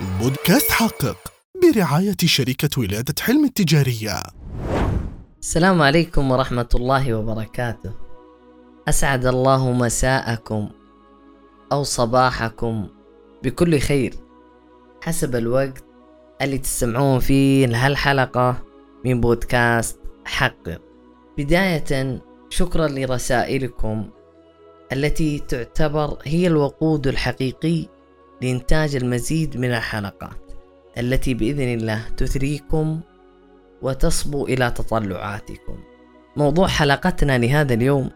بودكاست حقق برعاية شركة ولادة حلم التجارية. السلام عليكم ورحمة الله وبركاته. أسعد الله مساءكم أو صباحكم بكل خير. حسب الوقت اللي تسمعون فيه لهالحلقة من بودكاست حقق. بداية شكرا لرسائلكم التي تعتبر هي الوقود الحقيقي لإنتاج المزيد من الحلقات التي بإذن الله تثريكم وتصبو إلى تطلعاتكم. موضوع حلقتنا لهذا اليوم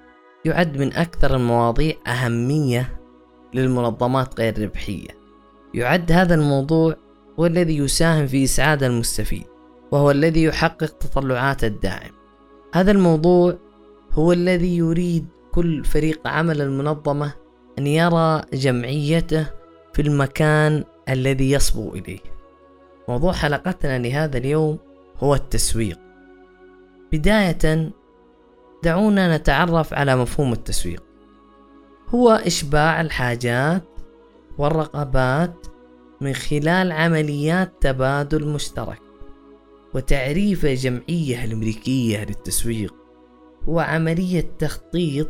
يعد من أكثر المواضيع أهمية للمنظمات غير ربحية. يعد هذا الموضوع هو الذي يساهم في إسعاد المستفيد، وهو الذي يحقق تطلعات الداعم. هذا الموضوع هو الذي يريد كل فريق عمل المنظمة أن يرى جمعيته في المكان الذي يصبو إليه. موضوع حلقتنا لهذا اليوم هو التسويق. بداية دعونا نتعرف على مفهوم التسويق. هو إشباع الحاجات والرغبات من خلال عمليات تبادل مشترك. وتعريف الجمعية الأمريكية للتسويق هو عملية تخطيط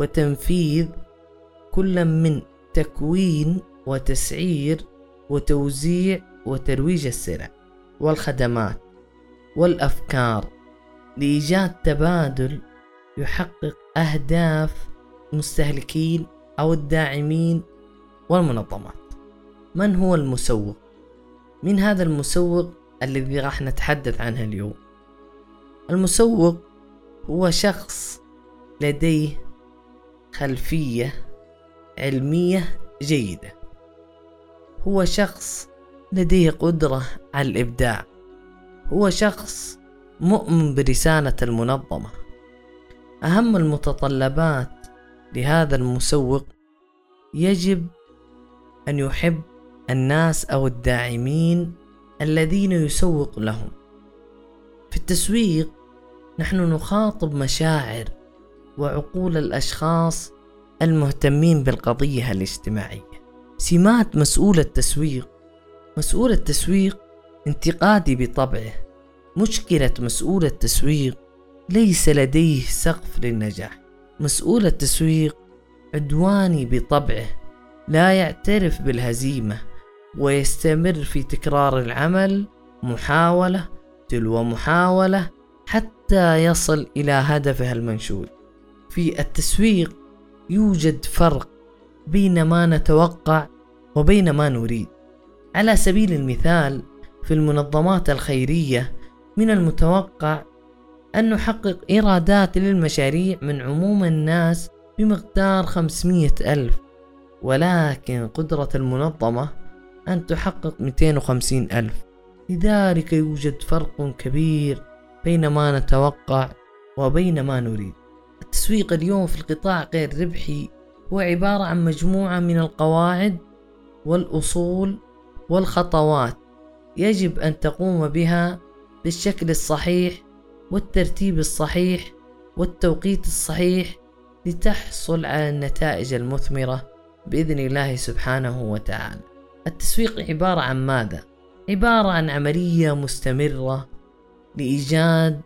وتنفيذ كل من تكوين وتسعير وتوزيع وترويج السلع والخدمات والأفكار لإيجاد تبادل يحقق أهداف المستهلكين أو الداعمين والمنظمات. من هو المسوق؟ من هذا المسوق الذي راح نتحدث عنه اليوم؟ المسوق هو شخص لديه خلفية علمية جيدة. هو شخص لديه قدرة على الإبداع. هو شخص مؤمن برسالة المنظمة. أهم المتطلبات لهذا المسوق يجب أن يحب الناس أو الداعمين الذين يسوق لهم. في التسويق نحن نخاطب مشاعر وعقول الأشخاص المهتمين بالقضية الاجتماعية. سمات مسؤول التسويق. مسؤول التسويق انتقادي بطبعه. مشكلة مسؤول التسويق ليس لديه سقف للنجاح. مسؤول التسويق عدواني بطبعه. لا يعترف بالهزيمة ويستمر في تكرار العمل محاولة تلو محاولة حتى يصل إلى هدفه المنشود. في التسويق يوجد فرق بين ما نتوقع وبين ما نريد. على سبيل المثال في المنظمات الخيرية من المتوقع أن نحقق إيرادات للمشاريع من عموم الناس بمقدار 500 ألف ولكن قدرة المنظمة أن تحقق 250 ألف. لذلك يوجد فرق كبير بين ما نتوقع وبين ما نريد. التسويق اليوم في القطاع غير ربحي هو عبارة عن مجموعة من القواعد والأصول والخطوات يجب أن تقوم بها بالشكل الصحيح والترتيب الصحيح والتوقيت الصحيح لتحصل على النتائج المثمرة بإذن الله سبحانه وتعالى. التسويق عبارة عن ماذا؟ عبارة عن عملية مستمرة لإيجاد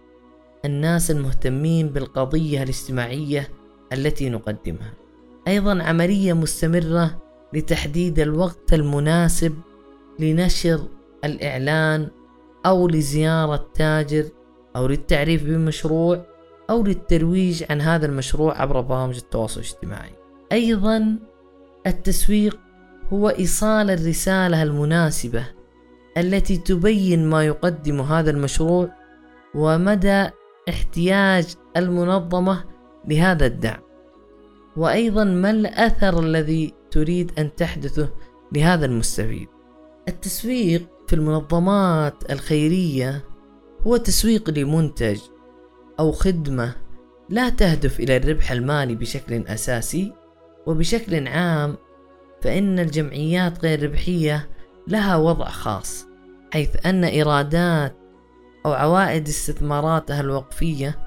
الناس المهتمين بالقضية الاجتماعية التي نقدمها. أيضا عملية مستمرة لتحديد الوقت المناسب لنشر الإعلان أو لزيارة تاجر أو للتعريف بمشروع أو للترويج عن هذا المشروع عبر برامج التواصل الاجتماعي. أيضا التسويق هو إيصال الرسالة المناسبة التي تبين ما يقدم هذا المشروع ومدى احتياج المنظمة لهذا الدعم. وأيضا ما الأثر الذي تريد أن تحدثه لهذا المستفيد. التسويق في المنظمات الخيرية هو تسويق لمنتج أو خدمة لا تهدف إلى الربح المالي بشكل أساسي وبشكل عام فإن الجمعيات غير ربحية لها وضع خاص حيث أن إيرادات أو عوائد استثماراتها الوقفية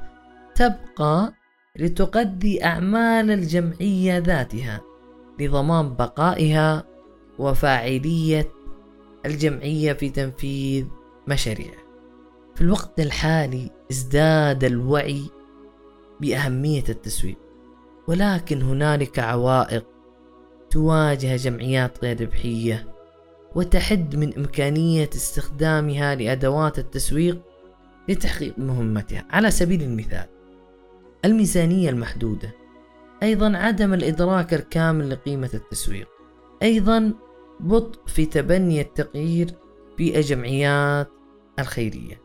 تبقى لتقضي أعمال الجمعية ذاتها لضمان بقائها وفاعلية الجمعية في تنفيذ مشاريعه. في الوقت الحالي ازداد الوعي بأهمية التسويق ولكن هنالك عوائق تواجه جمعيات غير ربحية وتحد من إمكانية استخدامها لأدوات التسويق لتحقيق مهمتها. على سبيل المثال الميزانية المحدودة. أيضا عدم الإدراك الكامل لقيمة التسويق. أيضا بطء في تبني التغيير في الجمعيات الخيرية.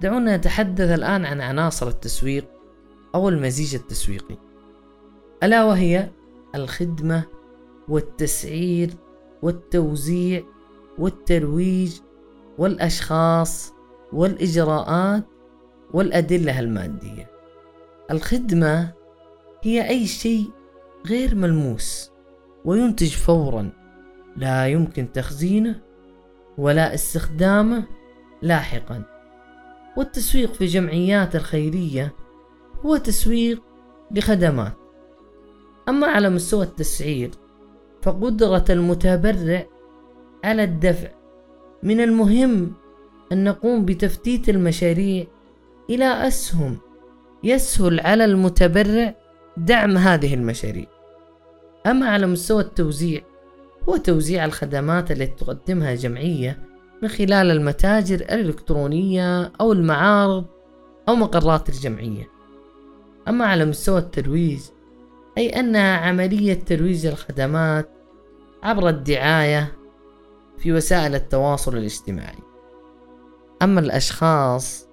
دعونا نتحدث الآن عن عناصر التسويق أو المزيج التسويقي. ألا وهي الخدمة والتسعير والتوزيع والترويج والأشخاص والإجراءات والأدلة المادية. الخدمة هي أي شيء غير ملموس وينتج فورا لا يمكن تخزينه ولا استخدامه لاحقا. والتسويق في جمعيات الخيرية هو تسويق لخدمات. أما على مستوى التسعير فقدرة المتبرع على الدفع من المهم أن نقوم بتفتيت المشاريع إلى أسهم يسهل على المتبرع دعم هذه المشاريع. أما على مستوى التوزيع هو توزيع الخدمات التي تقدمها الجمعية من خلال المتاجر الإلكترونية أو المعارض أو مقرات الجمعية. أما على مستوى الترويج أي أنها عملية ترويج الخدمات عبر الدعاية في وسائل التواصل الاجتماعي. أما الأشخاص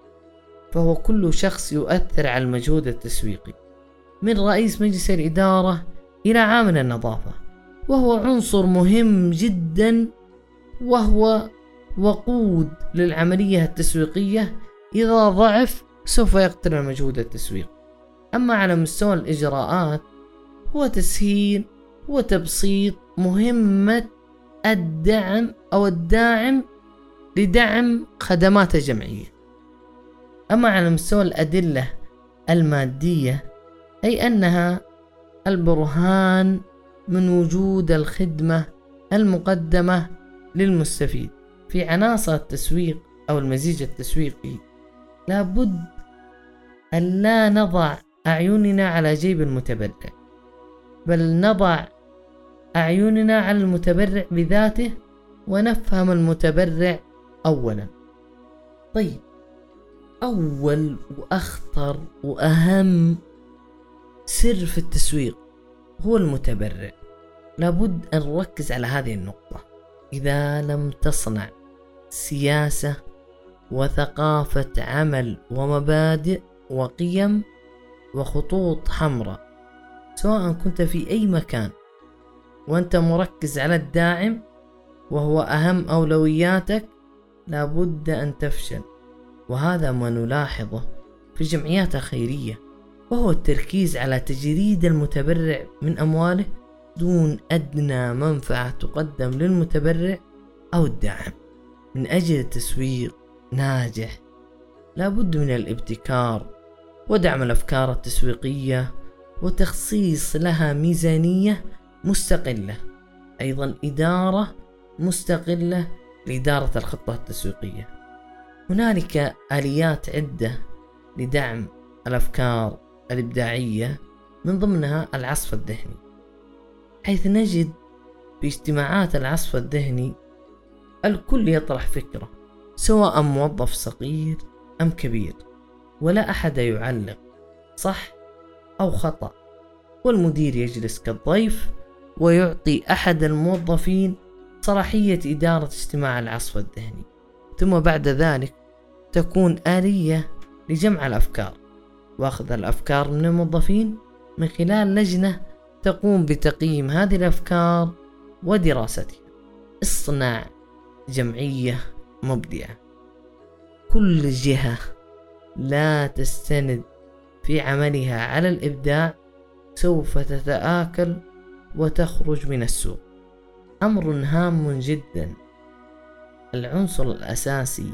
فهو كل شخص يؤثر على المجهود التسويقي. من رئيس مجلس الإدارة إلى عامل النظافة. وهو عنصر مهم جدا وهو وقود للعملية التسويقية. إذا ضعف سوف يقتل المجهود التسويقي. أما على مستوى الإجراءات هو تسهيل وتبسيط مهمة الدعم أو الداعم لدعم خدمات الجمعية أما على مستوى الأدلة المادية أي أنها البرهان من وجود الخدمة المقدمة للمستفيد. في عناصر التسويق أو المزيج التسويقي لابد أن لا نضع أعيننا على جيب المتبرع بل نضع أعيننا على المتبرع بذاته ونفهم المتبرع أولا. طيب أول وأخطر وأهم سر في التسويق هو المتبرع. لابد أن نركز على هذه النقطة. إذا لم تصنع سياسة وثقافة عمل ومبادئ وقيم وخطوط حمراء سواء كنت في أي مكان وأنت مركز على الداعم وهو أهم أولوياتك لابد أن تفشل. وهذا ما نلاحظه في الجمعيات الخيرية وهو التركيز على تجريد المتبرع من أمواله دون أدنى منفعة تقدم للمتبرع أو الدعم من أجل التسويق ناجح لابد من الابتكار ودعم الأفكار التسويقية وتخصيص لها ميزانية مستقلة أيضا إدارة مستقلة لإدارة الخطة التسويقية. هنالك آليات عدة لدعم الأفكار الإبداعية من ضمنها العصف الذهني. حيث نجد في اجتماعات العصف الذهني الكل يطرح فكرة سواء موظف صغير أم كبير ولا أحد يعلق صح أو خطأ والمدير يجلس كالضيف ويعطي أحد الموظفين صلاحية إدارة اجتماع العصف الذهني. ثم بعد ذلك تكون آلية لجمع الأفكار. وأخذ الأفكار من الموظفين من خلال لجنة تقوم بتقييم هذه الأفكار ودراستها. اصنع جمعية مبدعة. كل جهة لا تستند في عملها على الإبداع سوف تتآكل وتخرج من السوق. أمر هام جدا. العنصر الأساسي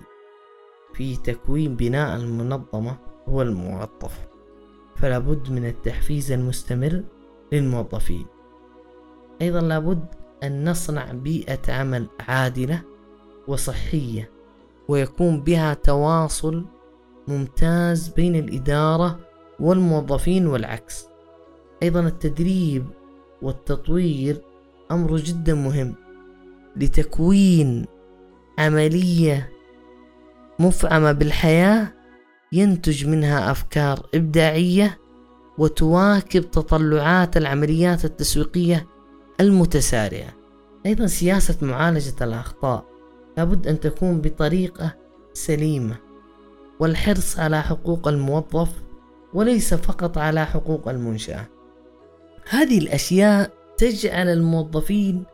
في تكوين بناء المنظمة هو الموظف فلا بد من التحفيز المستمر للموظفين. أيضا لابد أن نصنع بيئة عمل عادلة وصحية ويكون بها تواصل ممتاز بين الإدارة والموظفين والعكس. أيضا التدريب والتطوير أمر جدا مهم لتكوين عملية مفعمة بالحياة ينتج منها أفكار إبداعية وتواكب تطلعات العمليات التسويقية المتسارعة. أيضا سياسة معالجة الأخطاء لابد أن تكون بطريقة سليمة والحرص على حقوق الموظف وليس فقط على حقوق المنشأة. هذه الأشياء تجعل الموظفين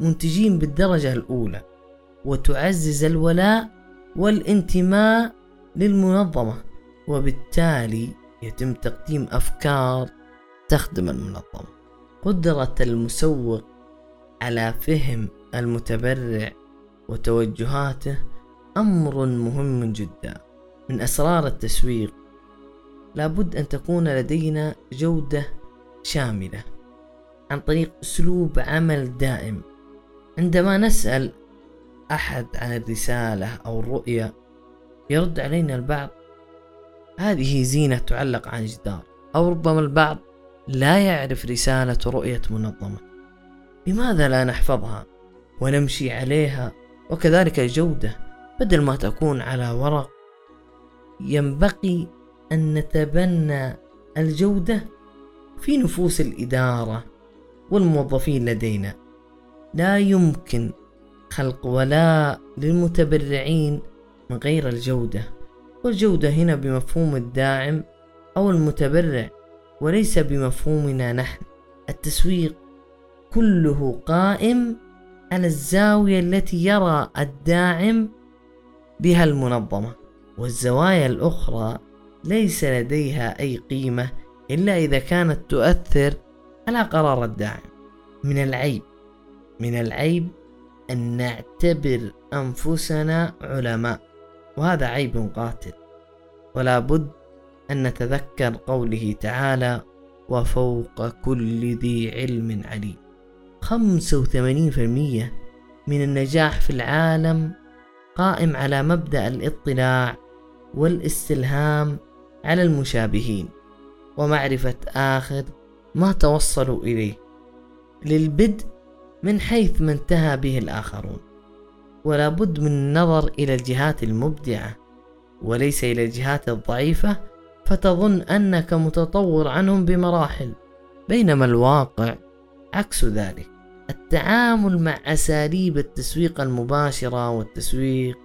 منتجين بالدرجة الأولى. وتعزز الولاء والانتماء للمنظمة. وبالتالي يتم تقديم أفكار تخدم المنظمة. قدرة المسوق على فهم المتبرع وتوجهاته أمر مهم جدا. من أسرار التسويق لابد أن تكون لدينا جودة شاملة عن طريق أسلوب عمل دائم. عندما نسأل أحد عن الرسالة أو الرؤية يرد علينا البعض؟ هذه زينة تعلق عن جدار أو ربما البعض لا يعرف رسالة رؤية منظمة. لماذا لا نحفظها ونمشي عليها؟ وكذلك الجودة بدل ما تكون على ورق ينبغي أن نتبنى الجودة في نفوس الإدارة والموظفين لدينا. لا يمكن خلق ولاء للمتبرعين من غير الجودة. والجودة هنا بمفهوم الداعم أو المتبرع وليس بمفهومنا نحن. التسويق كله قائم على الزاوية التي يرى الداعم بها المنظمة. والزوايا الأخرى ليس لديها أي قيمة إلا إذا كانت تؤثر على قرار الداعم. من العيب من العيب أن نعتبر أنفسنا علماء وهذا عيب قاتل. ولا بد أن نتذكر قوله تعالى وفوق كل ذي علم عليم خمسة وثمانين في المية من النجاح في العالم قائم على مبدأ الاطلاع والإستلهام على المشابهين ومعرفة آخر ما توصلوا إليه. للبدء من حيث ما انتهى به الآخرون. ولا بد من النظر إلى الجهات المبدعة وليس إلى الجهات الضعيفة فتظن أنك متطور عنهم بمراحل. بينما الواقع عكس ذلك. التعامل مع أساليب التسويق المباشرة والتسويق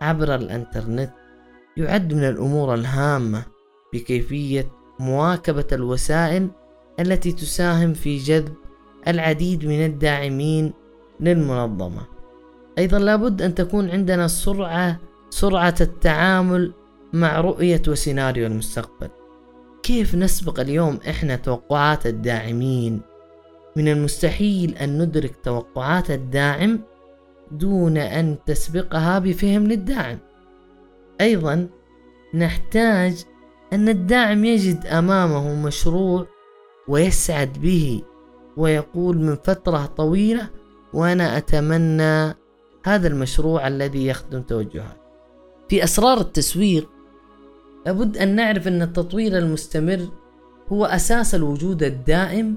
عبر الإنترنت يعد من الأمور الهامة بكيفية مواكبة الوسائل التي تساهم في جذب العديد من الداعمين للمنظمة. أيضا لابد أن تكون عندنا سرعة سرعة التعامل مع رؤية وسيناريو المستقبل. كيف نسبق اليوم إحنا توقعات الداعمين؟ من المستحيل أن ندرك توقعات الداعم دون أن تسبقها بفهم للداعم. أيضا نحتاج أن الداعم يجد أمامه مشروع ويسعد به ويقول من فترة طويلة وأنا أتمنى هذا المشروع الذي يخدم توجهات. في أسرار التسويق لابد أن نعرف أن التطوير المستمر هو أساس الوجود الدائم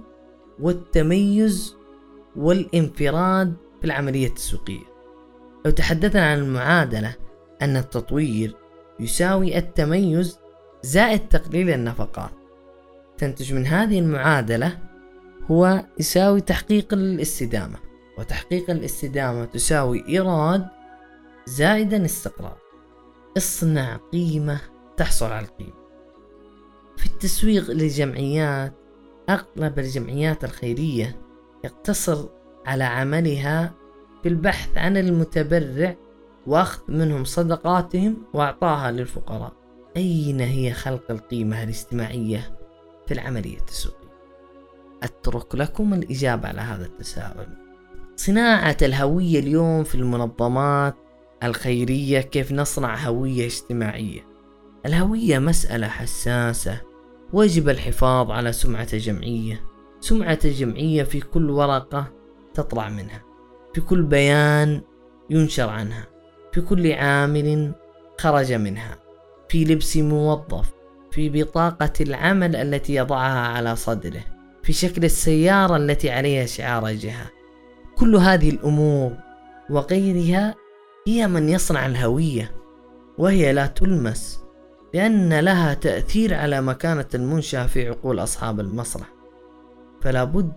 والتميز والانفراد في العملية التسويقية لو تحدثنا عن المعادلة أن التطوير يساوي التميز زائد تقليل النفقات. تنتج من هذه المعادلة هو يساوي تحقيق الاستدامة وتحقيق الاستدامة تساوي إيراد زائدا استقرار. اصنع قيمة تحصل على القيمة. في التسويق للجمعيات أغلب الجمعيات الخيرية يقتصر على عملها في البحث عن المتبرع وأخذ منهم صدقاتهم وإعطاها للفقراء. أين هي خلق القيمة الاجتماعية في العملية التسويقية؟ أترك لكم الإجابة على هذا التساؤل. صناعة الهوية اليوم في المنظمات الخيرية كيف نصنع هوية اجتماعية؟ الهوية مسألة حساسة. ويجب الحفاظ على سمعة الجمعية سمعة الجمعية في كل ورقة تطلع منها. في كل بيان ينشر عنها. في كل عامل خرج منها. في لبس موظف. في بطاقة العمل التي يضعها على صدره. في شكل السيارة التي عليها شعار الجهة. كل هذه الأمور وغيرها هي من يصنع الهوية وهي لا تلمس لأن لها تأثير على مكانة المنشأة في عقول أصحاب المسرح. فلا بد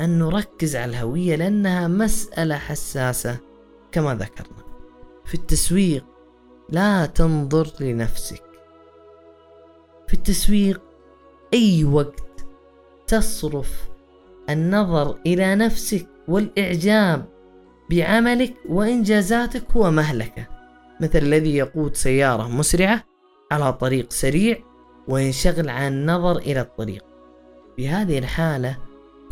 أن نركز على الهوية لأنها مسألة حساسة كما ذكرنا. في التسويق لا تنظر لنفسك. في التسويق أي وقت تصرف النظر إلى نفسك والإعجاب بعملك وإنجازاتك هو مهلكة مثل الذي يقود سيارة مسرعة على طريق سريع وينشغل عن النظر إلى الطريق. في هذه الحالة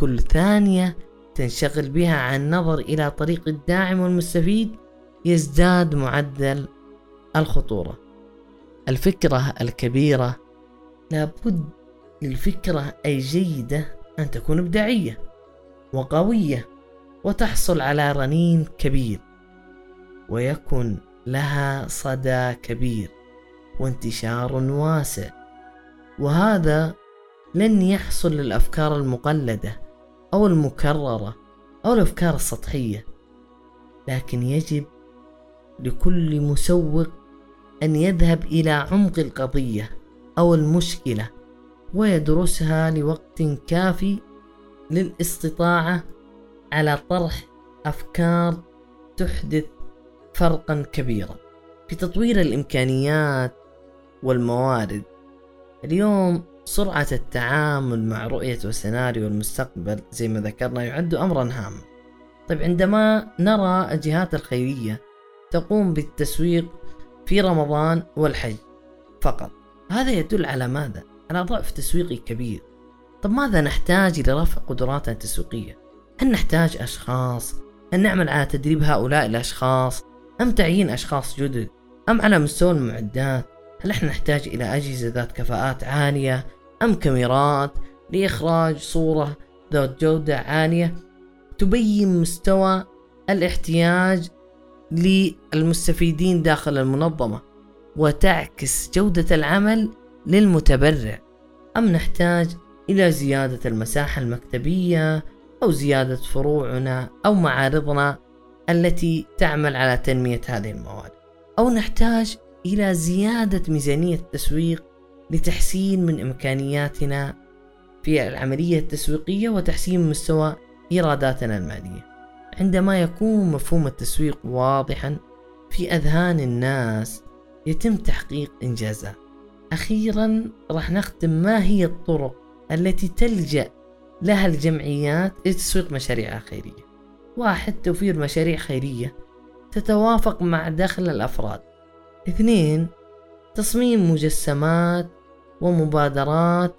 كل ثانية تنشغل بها عن النظر إلى طريق الداعم والمستفيد يزداد معدل الخطورة. الفكرة الكبيرة لابد للفكرة أي جيدة أن تكون إبداعية وقوية وتحصل على رنين كبير ويكن لها صدى كبير وانتشار واسع. وهذا لن يحصل للأفكار المقلدة أو المكررة أو الأفكار السطحية. لكن يجب لكل مسوق أن يذهب إلى عمق القضية أو المشكلة ويدرسها لوقت كافي للاستطاعة على طرح أفكار تحدث فرقا كبيرا في تطوير الإمكانيات والموارد اليوم سرعة التعامل مع رؤية وسيناريو المستقبل زي ما ذكرنا يعد أمرا هاما طيب عندما نرى الجهات الخيرية تقوم بالتسويق في رمضان والحج فقط هذا يدل على ماذا؟ على ضعف تسويقي كبير طب ماذا نحتاج لرفع قدراتنا التسويقية؟ هل نحتاج أشخاص؟ هل نعمل على تدريب هؤلاء الأشخاص؟ أم تعيين أشخاص جدد؟ أم على مستوى المعدات؟ هل إحنا نحتاج إلى أجهزة ذات كفاءات عالية؟ أم كاميرات لإخراج صورة ذات جودة عالية تبين مستوى الاحتياج للمستفيدين داخل المنظمة وتعكس جودة العمل للمتبرع. أم نحتاج إلى زيادة المساحة المكتبية أو زيادة فروعنا أو معارضنا التي تعمل على تنمية هذه الموارد أو نحتاج إلى زيادة ميزانية التسويق لتحسين من إمكانياتنا في العملية التسويقية وتحسين مستوى إيراداتنا المالية. عندما يكون مفهوم التسويق واضحا في أذهان الناس يتم تحقيق إنجازات أخيرا راح نختم ما هي الطرق التي تلجأ لها الجمعيات لتسويق مشاريعها الخيرية واحد توفير مشاريع خيرية تتوافق مع دخل الأفراد. اثنين تصميم مجسمات ومبادرات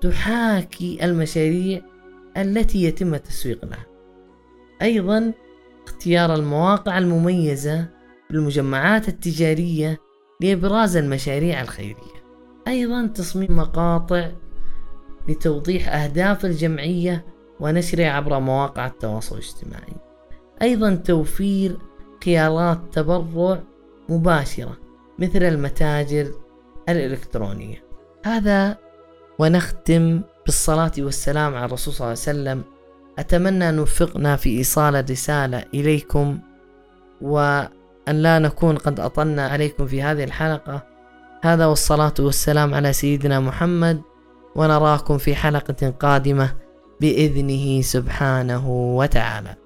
تحاكي المشاريع التي يتم التسويق لها. أيضا اختيار المواقع المميزة بالمجمعات التجارية لإبراز المشاريع الخيرية. أيضا تصميم مقاطع لتوضيح أهداف الجمعية ونشرها عبر مواقع التواصل الاجتماعي. أيضا توفير خيارات تبرع مباشرة مثل المتاجر الإلكترونية. هذا ونختم بالصلاة والسلام على الرسول صلى الله عليه وسلم. أتمنى أن وفقنا في إيصال الرسالة إليكم وأن لا نكون قد أطلنا عليكم في هذه الحلقة. هذا والصلاة والسلام على سيدنا محمد ونراكم في حلقة قادمة بإذنه سبحانه وتعالى.